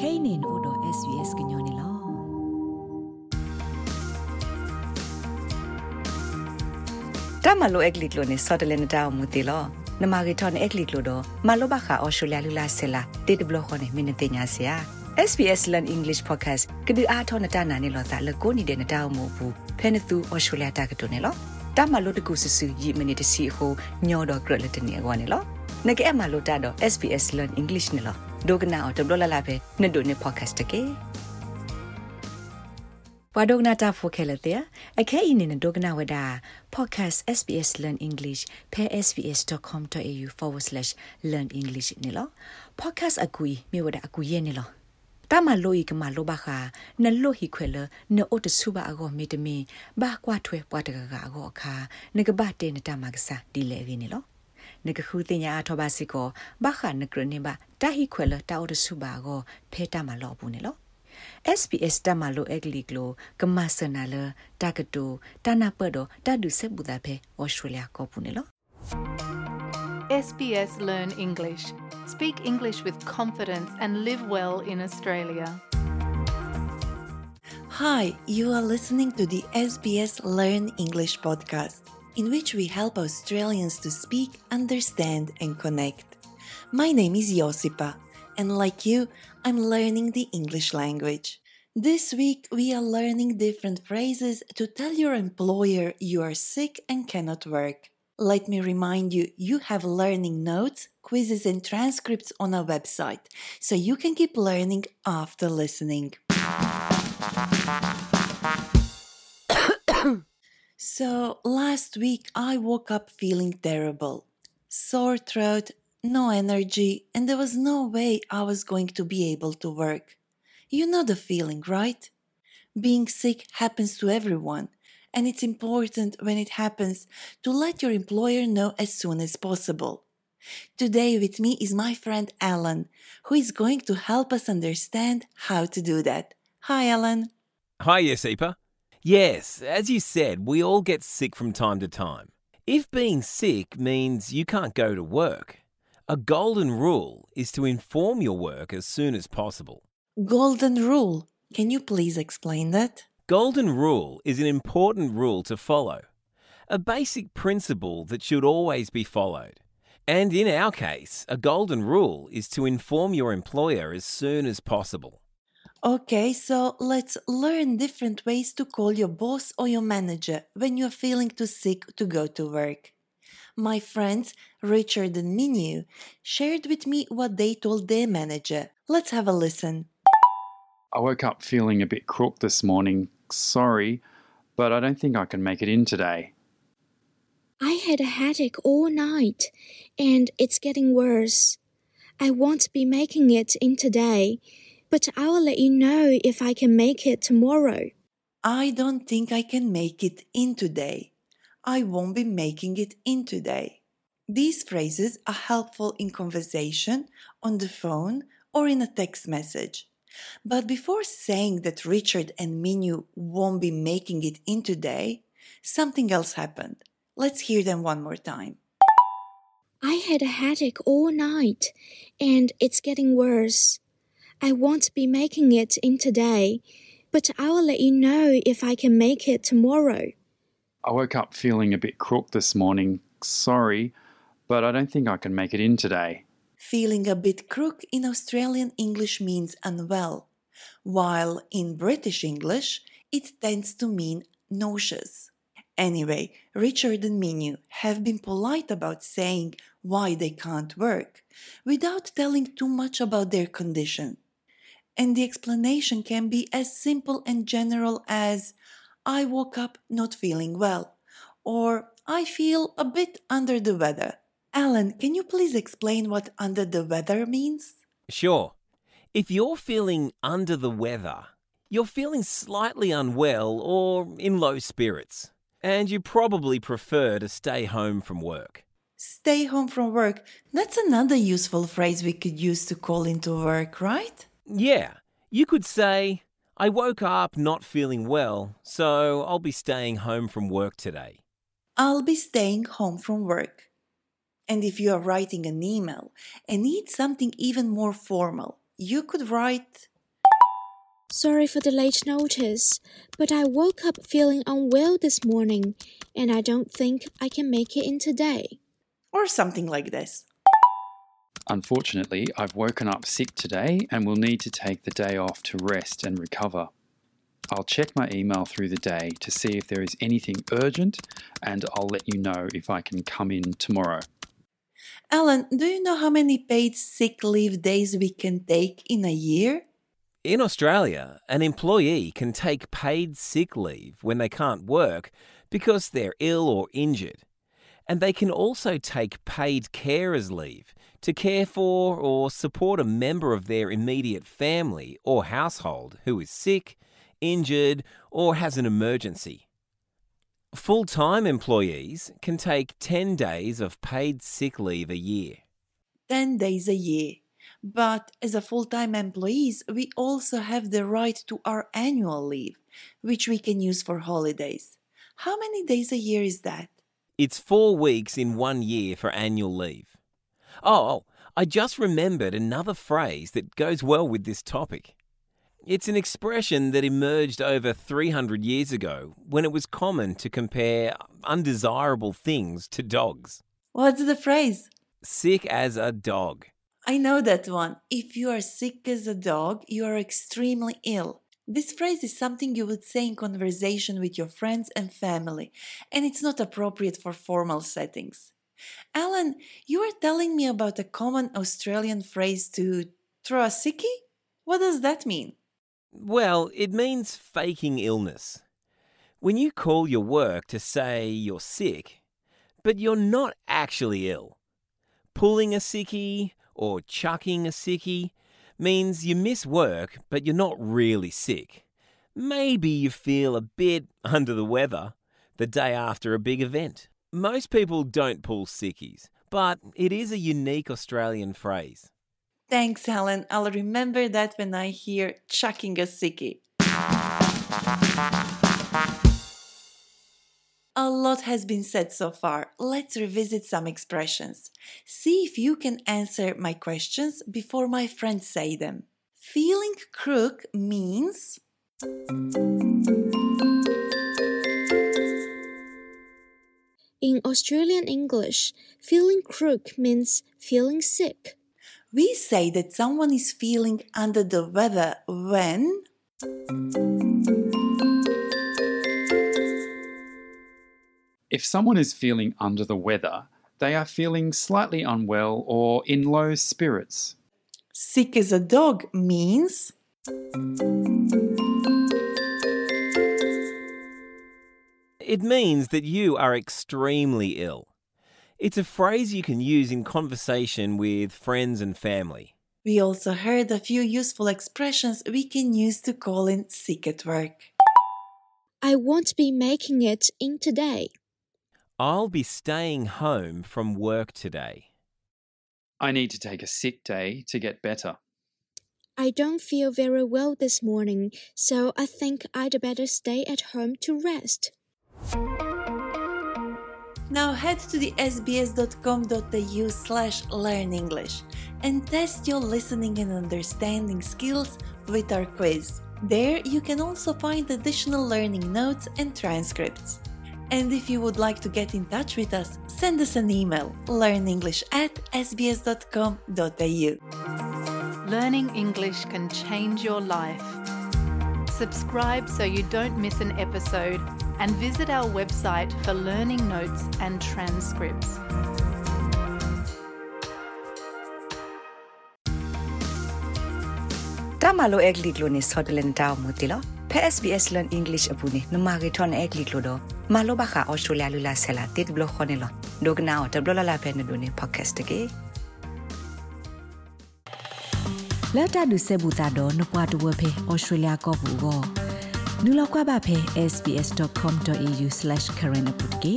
kainin odo svs gnyone lo tamalo eklik lo ne sotelen da mu te lo နမဂီထွန်အက်ကလီကလိုတော့မလောဘခါအော်စတြေးလျလူလာဆလာတေတဘလခွန်နေမင်းတင်ညာဆရာ SBS Learn English Podcast ကဒီအားထောနတာနာနေလောသာလကိုနေတဲ့နတာအမှုဘူးဖဲနသူအော်စတြေးလျတာကတုန်နေလောတမလို့တကူဆဆူယီမနီတစီဟိုညောတော့ဂရလက်တနေကွာနေလောနကဲအမလို့တာတော့ SBS Learn English နေလော ဒိုကနာအော်တဘလလာပဲနေဒိုနေ podcast တကေဝါဒုကနာတာဖိုခဲလက်တဲ့အခဲအင်းနေဒုကနာဝဒါ podcast SBS Learn English pe sbs.com.au/learn english နေလော podcast အကူမြေဝဒါအကူရဲ့နေလောတမလို့ဤကမလိုပါခာနလို့ဟိခွဲလနအိုတဆုပါအကောမေတမင်ဘာကွာထွဲပွားတကကအကောအခါနကဘတဲ့နတမကစားဒီလေဝင်းနေလော နကခုတင်ညာအထောပါစီကိုဘာခနကရနေပါတာဟီခွဲလတာအော်တဆူပါကိုဖေတာမလောဘူးနေလော SBS တမလိုအက်ဂလီကလိုကမဆနာလတာကတိုတာနာပတ်တော့တာဒူဆက်ဘူးတာဖဲဩစတြေးလျကောပူနေလော SBS Learn English. Speak English with confidence and live well in Australia. Hi, you are listening to the SBS Learn English podcast in which we help Australians to speak, understand, and connect. My name is Josipa, and like you, I'm learning the English language. This week, we are learning different phrases to tell your employer you are sick and cannot work. Let me remind you, you have learning notes, quizzes, and transcripts on our website, so you can keep learning after listening. So, last week I woke up feeling terrible. Sore throat, no energy, and there was no way I was going to be able to work. You know the feeling, right? Being sick happens to everyone, and it's important when it happens to let your employer know as soon as possible. Today with me is my friend Alan, who is going to help us understand how to do that. Hi, Alan. Hi, Josipa. Yes, as you said, we all get sick from time to time. If being sick means you can't go to work, a golden rule is to inform your work as soon as possible. Golden rule. Can you please explain that? Golden rule is an important rule to follow, a basic principle that should always be followed. And in our case, a golden rule is to inform your employer as soon as possible. Okay, so let's learn different ways to call your boss or your manager when you're feeling too sick to go to work. My friends Richard and Minu shared with me what they told their manager. Let's have a listen. I woke up feeling a bit crook this morning. Sorry, but I don't think I can make it in today. I had a headache all night, and it's getting worse. I won't be making it in today, but I'll let you know if I can make it tomorrow. I don't think I can make it in today. I won't be making it in today. These phrases are helpful in conversation, on the phone, or in a text message. But before saying that Richard and Minu won't be making it in today, something else happened. Let's hear them one more time. I had a headache all night, and it's getting worse. I won't be making it in today, but I'll let you know if I can make it tomorrow. I woke up feeling a bit crook this morning. Sorry, but I don't think I can make it in today. Feeling a bit crook in Australian English means unwell, while in British English it tends to mean nauseous. Anyway, Richard and Minu have been polite about saying why they can't work without telling too much about their condition. And the explanation can be as simple and general as I woke up not feeling well, or I feel a bit under the weather. Alan, can you please explain what under the weather means? Sure. If you're feeling under the weather, you're feeling slightly unwell or in low spirits, and you probably prefer to stay home from work. Stay home from work. That's another useful phrase we could use to call into work, right? Yeah, you could say, I woke up not feeling well, so I'll be staying home from work today. I'll be staying home from work. And if you are writing an email and need something even more formal, you could write Sorry for the late notice, but I woke up feeling unwell this morning and I don't think I can make it in today. or something like this. Unfortunately, I've woken up sick today and will need to take the day off to rest and recover. I'll check my email through the day to see if there is anything urgent and I'll let you know if I can come in tomorrow. Alan, do you know how many paid sick leave days we can take in a year? In Australia, an employee can take paid sick leave when they can't work because they're ill or injured. And they can also take paid carers leave to care for or support a member of their immediate family or household who is sick, injured, or has an emergency. Full time employees can take 10 days of paid sick leave a year. 10 days a year. But as a full time employees, we also have the right to our annual leave, which we can use for holidays. How many days a year is that? It's four weeks in one year for annual leave. Oh, oh, I just remembered another phrase that goes well with this topic. It's an expression that emerged over 300 years ago when it was common to compare undesirable things to dogs. What's the phrase? Sick as a dog. I know that one. If you are sick as a dog, you are extremely ill. This phrase is something you would say in conversation with your friends and family, and it's not appropriate for formal settings. Alan, you were telling me about a common Australian phrase to throw a sickie? What does that mean? Well, it means faking illness. When you call your work to say you're sick, but you're not actually ill. Pulling a sickie or chucking a sickie means you miss work, but you're not really sick. Maybe you feel a bit under the weather the day after a big event. Most people don't pull sickies, but it is a unique Australian phrase. Thanks, Alan. I'll remember that when I hear chucking a sickie. A lot has been said so far. Let's revisit some expressions. See if you can answer my questions before my friends say them. Feeling crook means In Australian English, feeling crook means feeling sick. we say that someone is feeling under the weather when If someone is feeling under the weather, they are feeling slightly unwell or in low spirits. sick as a dog means It means that you are extremely ill. It's a phrase you can use in conversation with friends and family. we also heard a few useful expressions we can use to call in sick at work. I won't be making it in today. I'll be staying home from work today. I need to take a sick day to get better. I don't feel very well this morning, so I think I'd better stay at home to rest. Now head to the sbs.com.au slash learn English and test your listening and understanding skills with our quiz. There you can also find additional learning notes and transcripts. And if you would like to get in touch with us, send us an email learnenglish at sbs.com.au. Learning English can change your life. Subscribe so you don't miss an episode and visit our website for learning notes and transcripts. Tamalo eglitlo ni sodlen tao mutilo. Pe SBS Learn English apuni numagi ton eglitlo do. Malo baka Australia lula sela tit blo khonelo. Dognao tablo la la pen do ni podcast ge. แล้วจะดูเซบูตาดอนกว่าตัวเพอออสเตรเลียก็บูกอ ကွာပါဖေ sbs.com.au/current apotke